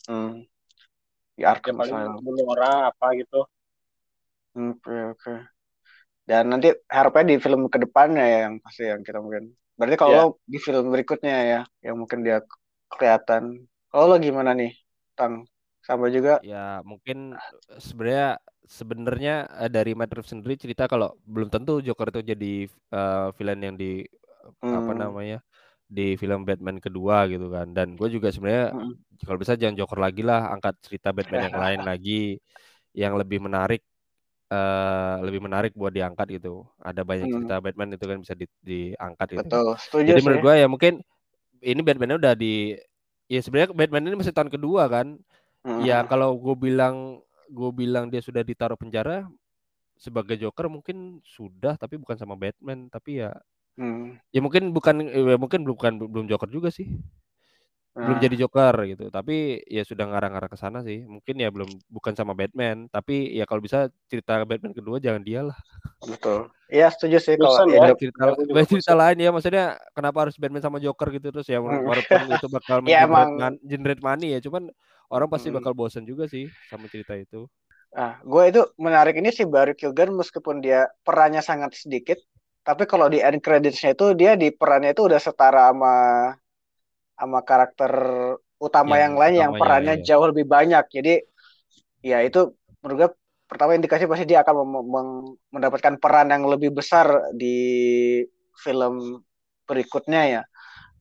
Hmm. Di Arkham ya, bunuh orang apa gitu. Oke okay, oke. Okay. Dan nanti harapnya di film ke depannya ya yang pasti yang kita mungkin. Berarti kalau yeah. di film berikutnya ya, yang mungkin dia kelihatan. Kalau lo gimana nih, Tang? Sama juga? Ya mungkin sebenarnya sebenarnya eh, dari Matt Reeves sendiri cerita kalau belum tentu Joker itu jadi uh, villain yang di hmm. apa namanya di film Batman kedua gitu kan dan gue juga sebenarnya hmm. kalau bisa jangan Joker lagi lah angkat cerita Batman yang lain lagi yang lebih menarik uh, lebih menarik buat diangkat gitu ada banyak hmm. cerita Batman itu kan bisa di, diangkat gitu Betul, setuju jadi menurut gue ya mungkin ini Batman udah di ya sebenarnya Batman ini masih tahun kedua kan. Hmm. Ya kalau gue bilang gue bilang dia sudah ditaruh penjara sebagai Joker mungkin sudah tapi bukan sama Batman tapi ya hmm. ya mungkin bukan ya mungkin bukan belum Joker juga sih belum nah. jadi Joker gitu. Tapi ya sudah ngarang-ngarang ke sana sih. Mungkin ya belum bukan sama Batman. Tapi ya kalau bisa cerita Batman kedua jangan dia lah. Betul. Iya setuju sih kalau ya, cerita, ya, cerita lain ya. Maksudnya kenapa harus Batman sama Joker gitu? Terus ya walaupun itu bakal ya, emang... generate money ya. Cuman orang pasti hmm. bakal bosan juga sih sama cerita itu. Ah gue itu menarik ini sih Barry Keoghan meskipun dia perannya sangat sedikit tapi kalau di end creditsnya itu dia di perannya itu udah setara sama sama karakter utama yang, yang lain yang perannya ya. jauh lebih banyak. Jadi ya itu menurut gue pertama indikasi pasti dia akan mendapatkan peran yang lebih besar di film berikutnya ya.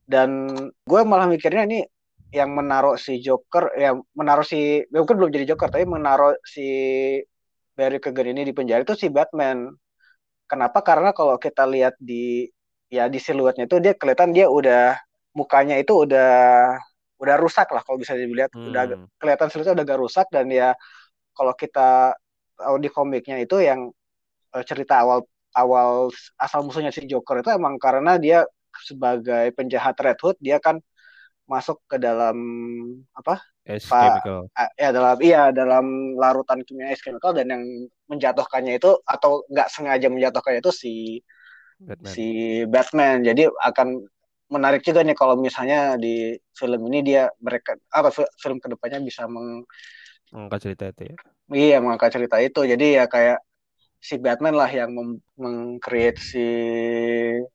Dan gue malah mikirnya ini yang menaruh si Joker ya menaruh si ya mungkin belum jadi Joker tapi menaruh si Barry Keoghan ini di penjara itu si Batman. Kenapa? Karena kalau kita lihat di ya di siluetnya itu dia kelihatan dia udah mukanya itu udah udah rusak lah kalau bisa dilihat hmm. udah kelihatan sulitnya udah agak rusak dan ya kalau kita tahu di komiknya itu yang uh, cerita awal awal asal musuhnya si Joker itu emang karena dia sebagai penjahat Red Hood dia kan masuk ke dalam apa Ice chemical. ya dalam iya dalam larutan kimia ice chemical dan yang menjatuhkannya itu atau nggak sengaja menjatuhkannya itu si Batman. si Batman jadi akan menarik juga nih kalau misalnya di film ini dia mereka apa film ke depannya bisa meng mengangkat cerita itu ya? Iya mengangkat cerita itu. Jadi ya kayak si Batman lah yang mengcreate si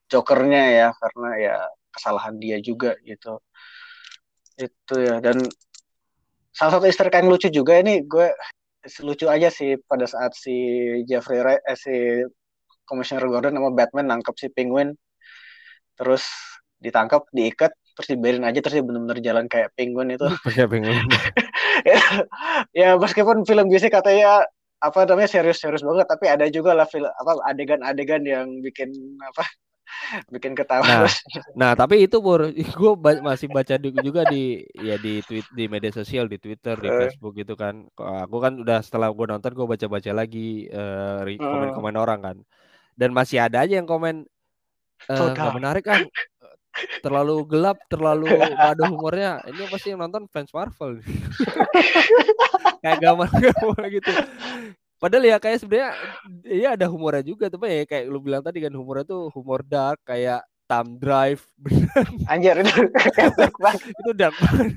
Jokernya ya karena ya kesalahan dia juga gitu. Itu ya dan salah satu Easter egg lucu juga ini gue lucu aja sih pada saat si Jeffrey Wright eh, si Commissioner Gordon sama Batman nangkep si Penguin. Terus ditangkap diikat terus dibiarin aja terus dia benar-benar jalan kayak penguin itu kayak penguin ya, ya meskipun film biasa katanya apa namanya serius-serius banget tapi ada juga lah film apa adegan-adegan yang bikin apa bikin ketawa. Nah, nah tapi itu bur, gue ba masih baca juga di ya di tweet di media sosial di Twitter di uh. Facebook gitu kan. Aku kan udah setelah gue nonton gue baca-baca lagi uh, komen-komen uh. orang kan. Dan masih ada aja yang komen uh, gak menarik kan terlalu gelap, terlalu ada humornya. Ini pasti yang nonton fans Marvel. kayak gambar-gambar gitu. Padahal ya kayak sebenarnya ya ada humornya juga tapi ya kayak lu bilang tadi kan humornya tuh humor dark kayak Time Drive Anjir itu dark banget. itu dark banget.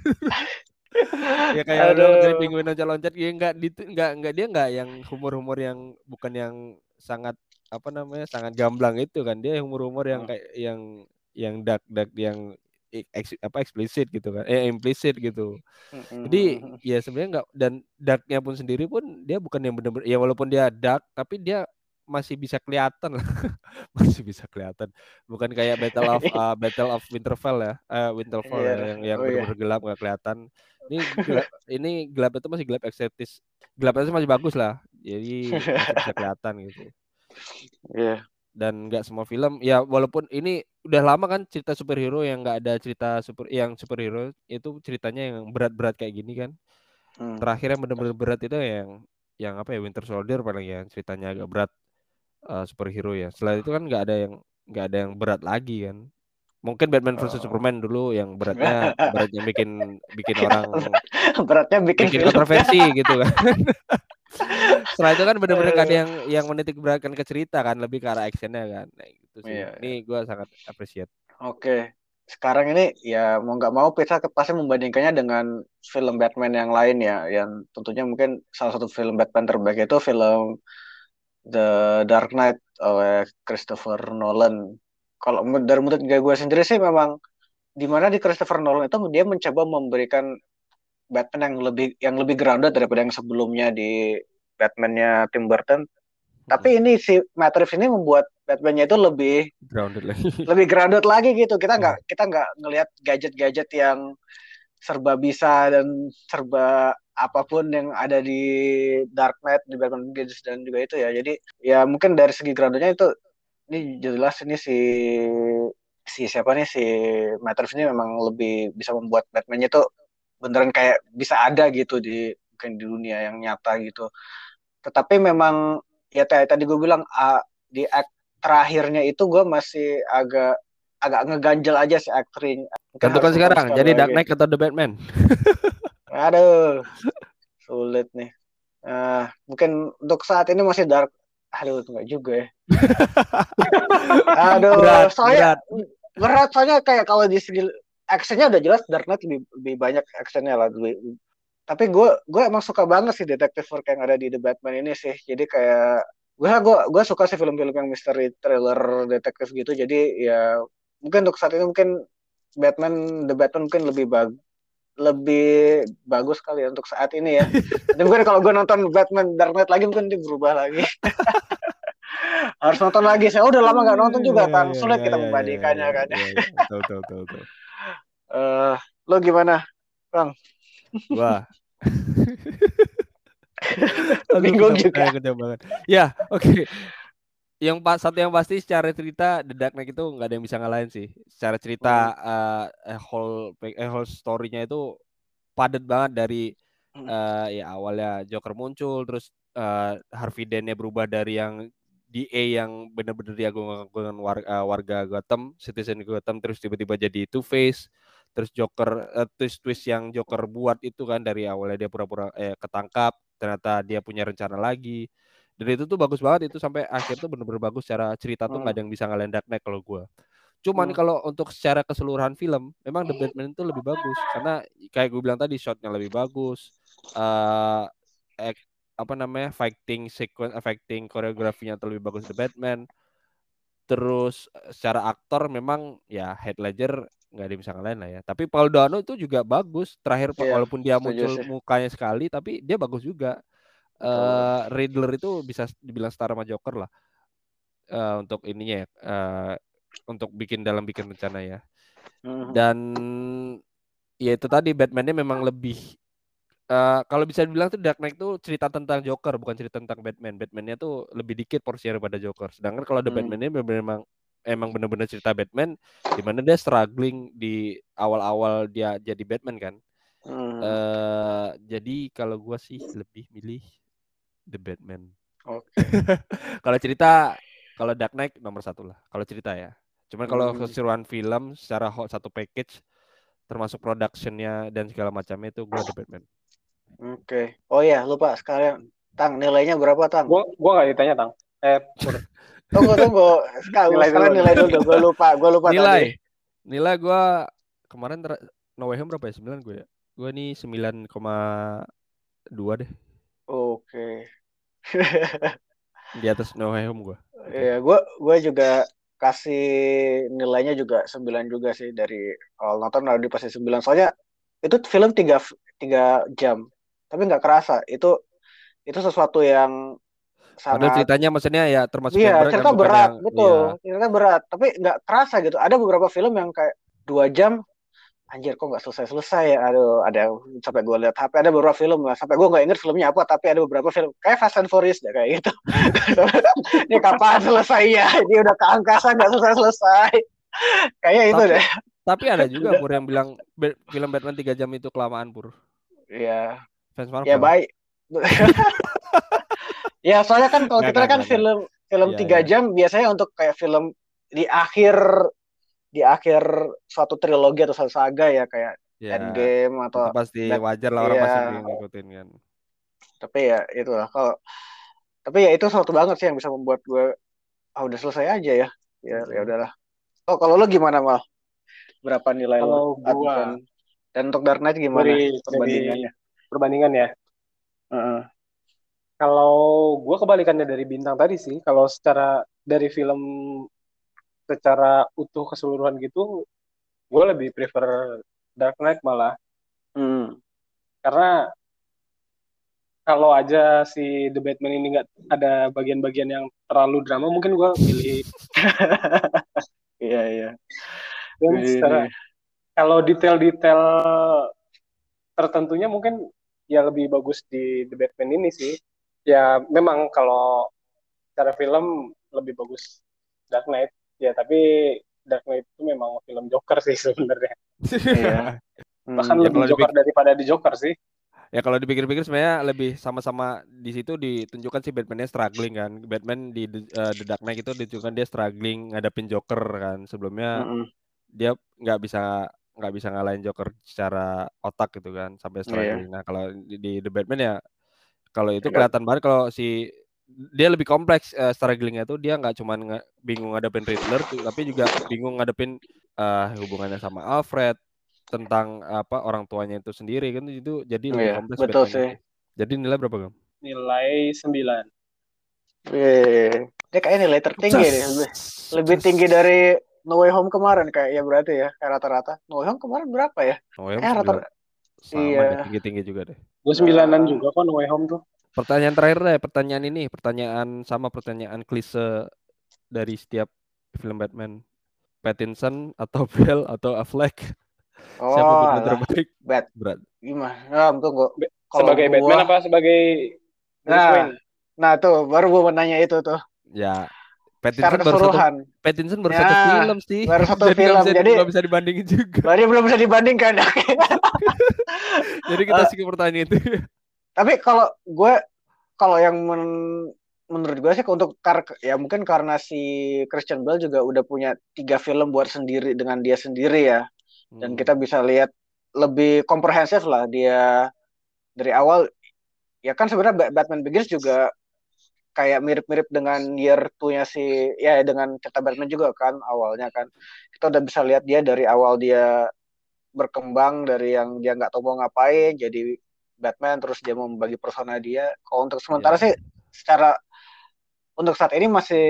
ya kayak Aduh. dari penguin loncat-loncat ya enggak enggak enggak dia enggak yang humor-humor yang bukan yang sangat apa namanya sangat gamblang itu kan dia humor-humor yang hmm. kayak yang yang dark dark yang eks, apa eksplisit gitu kan. Eh implisit gitu. Jadi ya sebenarnya enggak dan darknya pun sendiri pun dia bukan yang benar-benar ya walaupun dia dark tapi dia masih bisa kelihatan. Lah masih bisa kelihatan. Bukan kayak Battle of uh, Battle of Winterfell ya uh, Winterfell yeah. ya, yang yang oh, benar-benar yeah. gelap nggak kelihatan. Ini gelap, ini gelap itu masih gelap estetis gelapnya masih bagus lah. Jadi masih bisa kelihatan gitu. Iya. yeah dan nggak semua film. Ya walaupun ini udah lama kan cerita superhero yang nggak ada cerita super yang superhero itu ceritanya yang berat-berat kayak gini kan. Hmm. terakhir yang benar-benar berat itu yang yang apa ya Winter Soldier paling ya ceritanya agak berat uh, superhero ya. Setelah itu kan nggak ada yang nggak ada yang berat lagi kan. Mungkin Batman versus oh. Superman dulu yang beratnya beratnya bikin bikin orang beratnya bikin, bikin kontroversi gitu kan setelah itu kan benar-benar kan yang yang menitik beratkan ke cerita kan lebih ke arah actionnya kan nah, gitu sih. Iya, ini iya. gue sangat appreciate. Oke sekarang ini ya mau nggak mau kita pasti membandingkannya dengan film Batman yang lain ya yang tentunya mungkin salah satu film Batman terbaik itu film The Dark Knight oleh Christopher Nolan. Kalau dari menurut gue sendiri sih memang di mana di Christopher Nolan itu dia mencoba memberikan Batman yang lebih yang lebih grounded daripada yang sebelumnya di Batman-nya Tim Burton. Tapi hmm. ini si Matt Reeves ini membuat Batman-nya itu lebih grounded lagi. Lebih grounded lagi gitu. Kita nggak hmm. kita nggak ngelihat gadget-gadget yang serba bisa dan serba apa pun yang ada di Dark Knight di Batman Begins dan juga itu ya. Jadi ya mungkin dari segi groundednya itu ini jelas ini si si siapa nih si Matt Reeves ini memang lebih bisa membuat Batman-nya itu beneran kayak bisa ada gitu di mungkin di dunia yang nyata gitu. Tetapi memang ya tadi gue bilang uh, di act terakhirnya itu gue masih agak agak ngeganjel aja si acting tentukan sekarang jadi Dark Knight atau The Batman? Aduh sulit nih. Uh, mungkin untuk saat ini masih Dark aduh enggak juga ya. Aduh berat, soalnya berat. berat soalnya kayak kalau di segi actionnya udah jelas Dark Knight lebih, lebih banyak actionnya lah. Lebih, tapi gue gue emang suka banget sih detektif work yang ada di The Batman ini sih. Jadi kayak gue gue gue suka sih film-film yang misteri thriller detektif gitu. Jadi ya mungkin untuk saat ini mungkin Batman The Batman mungkin lebih bag lebih bagus kali ya untuk saat ini ya. Dan mungkin kalau gue nonton Batman Dark Knight lagi mungkin dia berubah lagi. Harus nonton lagi. Saya udah lama nggak nonton juga kan? sulit kita membandingkannya kan? betul betul betul uh, lo gimana bang wah bingung juga banget ya oke okay. yang pas satu yang pasti secara cerita The Dark Knight itu nggak ada yang bisa ngalahin sih. Secara cerita hmm. uh, whole eh, whole story-nya itu padat banget dari uh, ya awalnya Joker muncul terus uh, Harvey Dent-nya berubah dari yang DA yang benar-benar diagung-agungkan warga, warga Gotham, citizen Gotham terus tiba-tiba jadi Two Face terus Joker uh, twist twist yang Joker buat itu kan dari awalnya dia pura-pura eh, ketangkap ternyata dia punya rencana lagi dan itu tuh bagus banget itu sampai akhir tuh bener-bener bagus secara cerita tuh nggak hmm. ada yang bisa ngalahin Dark Knight kalau gue cuman hmm. kalau untuk secara keseluruhan film memang The Batman itu lebih bagus karena kayak gue bilang tadi shotnya lebih bagus uh, apa namanya fighting sequence fighting koreografinya lebih bagus The Batman terus secara aktor memang ya Heath Ledger nggak ada yang bisa ngalahin lah ya. Tapi Paul Dano itu juga bagus. Terakhir yeah, walaupun dia muncul sih. mukanya sekali, tapi dia bagus juga. Uh, Riddler itu bisa dibilang setara sama Joker lah. Uh, untuk ininya ya, uh, untuk bikin dalam bikin rencana ya. Mm-hmm. Dan ya itu tadi Batman-nya memang lebih uh, kalau bisa dibilang tuh Dark Knight tuh cerita tentang Joker bukan cerita tentang Batman. Batman-nya tuh lebih dikit porsi daripada Joker. Sedangkan kalau The mm. Batman-nya memang emang bener-bener cerita Batman di mana dia struggling di awal-awal dia jadi Batman kan. Hmm. Uh, jadi kalau gue sih lebih milih The Batman. Oke. Okay. kalau cerita kalau Dark Knight nomor satu lah. Kalau cerita ya. Cuman kalau hmm. keseruan film secara satu package termasuk productionnya dan segala macamnya itu gue The Batman. Oke. Okay. Oh ya lupa sekalian. Tang nilainya berapa tang? Gua gua gak ditanya tang. Eh Tunggu tunggu. Sekarang nilai dulu. nilai dulu. Gue lupa. Gue lupa nilai. tadi. Nilai gue kemarin ter... No Way Home berapa ya? 9 gue ya. Gue nih 9,2 deh. Oke. Di atas No Way Home gue. Iya, gue gue juga kasih nilainya juga 9 juga sih dari awal nonton udah di pasti 9 soalnya itu film 3 3 jam tapi nggak kerasa itu itu sesuatu yang sangat Padahal ceritanya maksudnya ya termasuk iya, berat, cerita kan, berat, yang, betul. Iya. Cerita berat, tapi nggak kerasa gitu. Ada beberapa film yang kayak dua jam, anjir kok nggak selesai-selesai ya. Aduh, ada sampai gue lihat HP ada beberapa film lah, sampai gue nggak inget filmnya apa, tapi ada beberapa film kayak Fast and Furious deh kayak gitu. Ini kapan selesai ya? Ini udah ke angkasa nggak selesai-selesai. kayak itu deh. Tapi ada juga Pur yang bilang film Batman 3 jam itu kelamaan Pur. Iya. Fans Marvel. Ya baik. Ya soalnya kan kalau kita kan film film iya, tiga iya. jam biasanya untuk kayak film di akhir di akhir suatu trilogi atau suatu saga ya kayak ya, Endgame atau itu pasti dan, wajar lah orang ya, pasti ngikutin kan. Tapi ya itu lah kalau tapi ya itu suatu banget sih yang bisa membuat gue ah udah selesai aja ya. Ya ya udahlah. Oh kalau lo gimana mal? Berapa nilai kalau lo? Gua, dan, dan untuk Dark Knight gimana dari, perbandingannya? Perbandingan ya. Uh -uh. Kalau gue kebalikannya dari bintang tadi sih, kalau secara dari film secara utuh keseluruhan gitu, gue lebih prefer Dark Knight malah. Hmm. Karena kalau aja si The Batman ini nggak ada bagian-bagian yang terlalu drama, mungkin gue pilih. Iya iya. Dan secara kalau detail-detail tertentunya mungkin ya lebih bagus di The Batman ini sih ya memang kalau cara film lebih bagus Dark Knight ya tapi Dark Knight itu memang film Joker sih sebenarnya iya. bahkan hmm, lebih ya Joker dipikir, daripada di Joker sih ya kalau dipikir-pikir sebenarnya lebih sama-sama di situ ditunjukkan sih Batman-nya struggling kan Batman di uh, The Dark Knight itu ditunjukkan dia struggling ngadapin Joker kan sebelumnya mm -hmm. dia nggak bisa nggak bisa ngalahin Joker secara otak gitu kan sampai iya. struggling. Yeah. Nah kalau di, di The Batman ya kalau itu iya. kelihatan banget kalau si dia lebih kompleks uh, strugglingnya tuh dia nggak cuma ng bingung ngadepin Riddler tapi juga bingung ngadepin uh, hubungannya sama Alfred tentang apa orang tuanya itu sendiri kan itu jadi lebih iya, kompleks betul sih jadi nilai berapa gam nilai sembilan Eh, dia kayak nilai tertinggi nih lebih, lebih tinggi dari No Way Home kemarin kayak ya berarti ya kayak rata-rata No Way Home kemarin berapa ya? No Way Home eh, rata sama iya. tinggi-tinggi juga deh. Gue sembilanan juga kok No Way Home tuh. Pertanyaan terakhir deh, pertanyaan ini, pertanyaan sama pertanyaan klise dari setiap film Batman. Pattinson atau Bell atau Affleck? Oh, Siapa benar terbaik? Bat. Berat. Gimana? Nah, tunggu. sebagai gua... Batman apa sebagai Bruce nah, Wayne? Nah, tuh baru gue mau nanya itu tuh. Ya, Pattinson baru satu, Pattinson baru ya, satu film sih. Baru satu jadi film, bisa, jadi nggak bisa dibandingin juga. Berarti belum bisa dibandingkan. jadi kita uh, sih pertanyaan itu. Tapi kalau gue, kalau yang men, menurut gue sih untuk kar ya mungkin karena si Christian Bale juga udah punya tiga film buat sendiri dengan dia sendiri ya dan hmm. kita bisa lihat lebih komprehensif lah dia dari awal ya kan sebenarnya Batman Begins juga kayak mirip-mirip dengan year two-nya si ya dengan cerita Batman juga kan awalnya kan kita udah bisa lihat dia dari awal dia berkembang dari yang dia nggak tahu mau ngapain jadi Batman terus dia mau membagi persona dia kalau untuk sementara yeah. sih secara untuk saat ini masih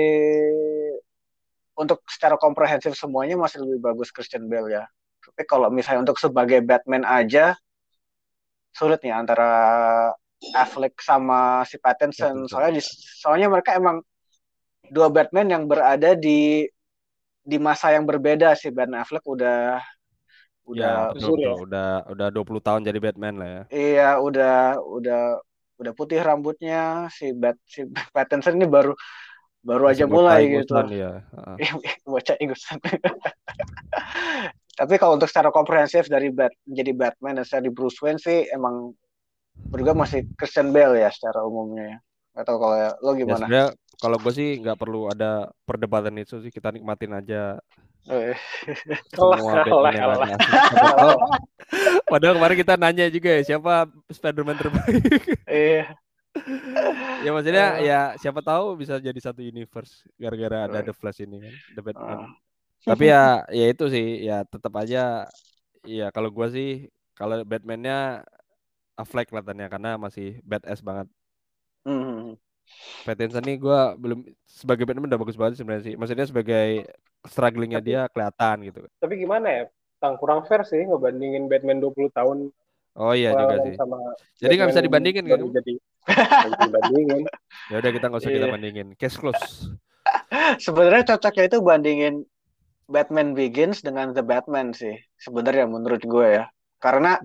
untuk secara komprehensif semuanya masih lebih bagus Christian Bale ya. Tapi kalau misalnya untuk sebagai Batman aja sulit nih antara Affleck sama si Pattinson. Soalnya di, soalnya mereka emang dua Batman yang berada di di masa yang berbeda sih Ben Affleck udah udah ya, betul. ya. udah udah 20 tahun jadi Batman lah ya. Iya, udah udah udah putih rambutnya si Bat si Pattinson ini baru baru Masih aja mulai gitu. Ya. Ingusan. Tapi kalau untuk secara komprehensif dari Bat menjadi Batman dan secara di Bruce Wayne sih emang berdua masih Christian Bale ya secara umumnya ya. Atau kalau ya, lo gimana? Ya, kalau gue sih nggak perlu ada perdebatan itu sih kita nikmatin aja. Semua Batman yang ada. Padahal kemarin kita nanya juga ya siapa Spiderman terbaik. Iya. ya maksudnya uh. ya siapa tahu bisa jadi satu universe gara-gara ada The Flash ini kan, The Batman. Uh. Tapi ya ya itu sih ya tetap aja ya kalau gua sih kalau Batman-nya Affleck kelihatannya karena masih badass banget. Mm -hmm. Pattinson nih gue belum sebagai Batman udah bagus banget sebenarnya sih. Maksudnya sebagai strugglingnya dia kelihatan gitu. Tapi gimana ya? Tang kurang fair sih ngebandingin Batman 20 tahun. Oh iya juga sih. Sama Jadi nggak bisa dibandingin kan? Jadi dibandingin. ya udah kita nggak usah kita iya. bandingin. Case close. Sebenarnya cocoknya itu bandingin Batman Begins dengan The Batman sih. Sebenarnya menurut gue ya. Karena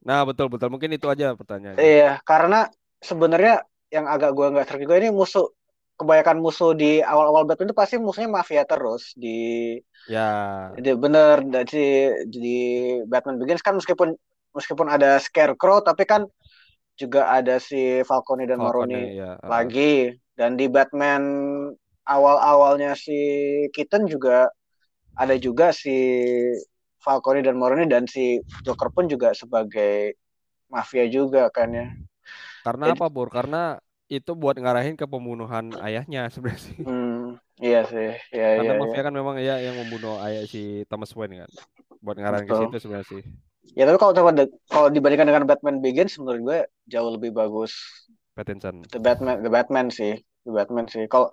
Nah, betul betul. Mungkin itu aja pertanyaannya. Iya, karena sebenarnya yang agak gue nggak terkejut ini musuh kebanyakan musuh di awal-awal Batman itu pasti musuhnya mafia terus di ya. jadi bener di di Batman Begins kan meskipun meskipun ada Scarecrow tapi kan juga ada si Falcone dan Falcone, Maroni ya. lagi. Dan di Batman awal-awalnya si Keaton juga ada juga si Falcone dan Maroni dan si Joker pun juga sebagai mafia juga kan ya karena Jadi, apa, Bor? Karena itu buat ngarahin ke pembunuhan ayahnya sebenarnya sih. Hmm, iya sih. Iya, Karena iya, mafia iya. kan memang ya yang membunuh ayah si Thomas Wayne kan. Buat ngarahin ke situ sebenarnya sih. Ya tapi kalau kalau dibandingkan dengan Batman Begins menurut gue jauh lebih bagus. Pattinson. The Batman, The Batman sih, The Batman sih. Kalau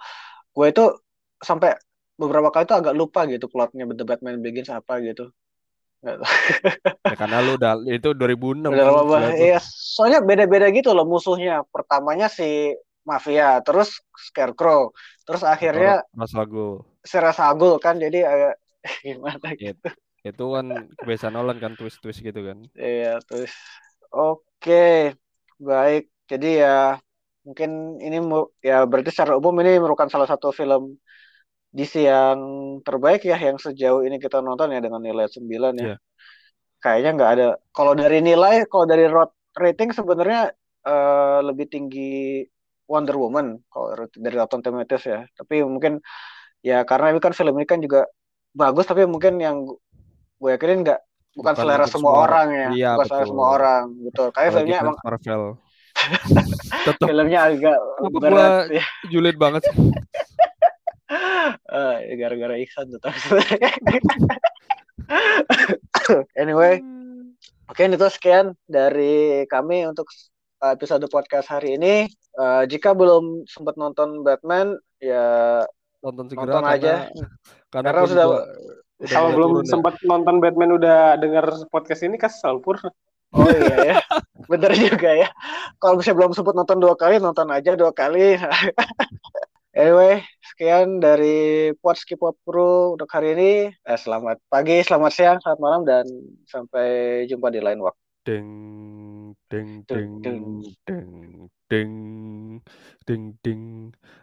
gue itu sampai beberapa kali itu agak lupa gitu plotnya The Batman Begins apa gitu ya, karena lu udah itu 2006. Udah lama banget. Iya, soalnya beda-beda gitu loh musuhnya. Pertamanya si Mafia, terus Scarecrow, terus akhirnya. Si Rasagul kan jadi agak gimana gitu. Itu, kan kebiasaan Nolan kan twist-twist gitu kan. Iya, terus oke. Baik. Jadi ya mungkin ini ya berarti secara umum ini merupakan salah satu film DC yang terbaik ya yang sejauh ini kita nonton ya dengan nilai 9 ya. Yeah. Kayaknya nggak ada. Kalau dari nilai, kalau dari rating sebenarnya uh, lebih tinggi Wonder Woman kalau dari Rotten Tomatoes ya. Tapi mungkin ya karena ini kan film ini kan juga bagus tapi mungkin yang gue yakinin nggak bukan, bukan selera semua, semua orang ya. Iya, bukan betul. selera semua orang. Betul. Kayak filmnya emang Marvel. filmnya agak berat ya. Julid banget sih. uh, gara-gara Iksan tuh anyway oke okay, itu sekian dari kami untuk episode podcast hari ini uh, jika belum sempat nonton Batman ya nonton segera nonton karena, aja karena, karena sudah kalau belum ya. sempat nonton Batman udah dengar podcast ini kan pur Oh iya ya, bener juga ya. Kalau misalnya belum sempat nonton dua kali, nonton aja dua kali. Anyway, sekian dari Podski Pop Pro untuk hari ini. Eh, selamat pagi, selamat siang, selamat malam, dan sampai jumpa di lain waktu. Ding, ding, ding, ding, ding, ding, ding, ding.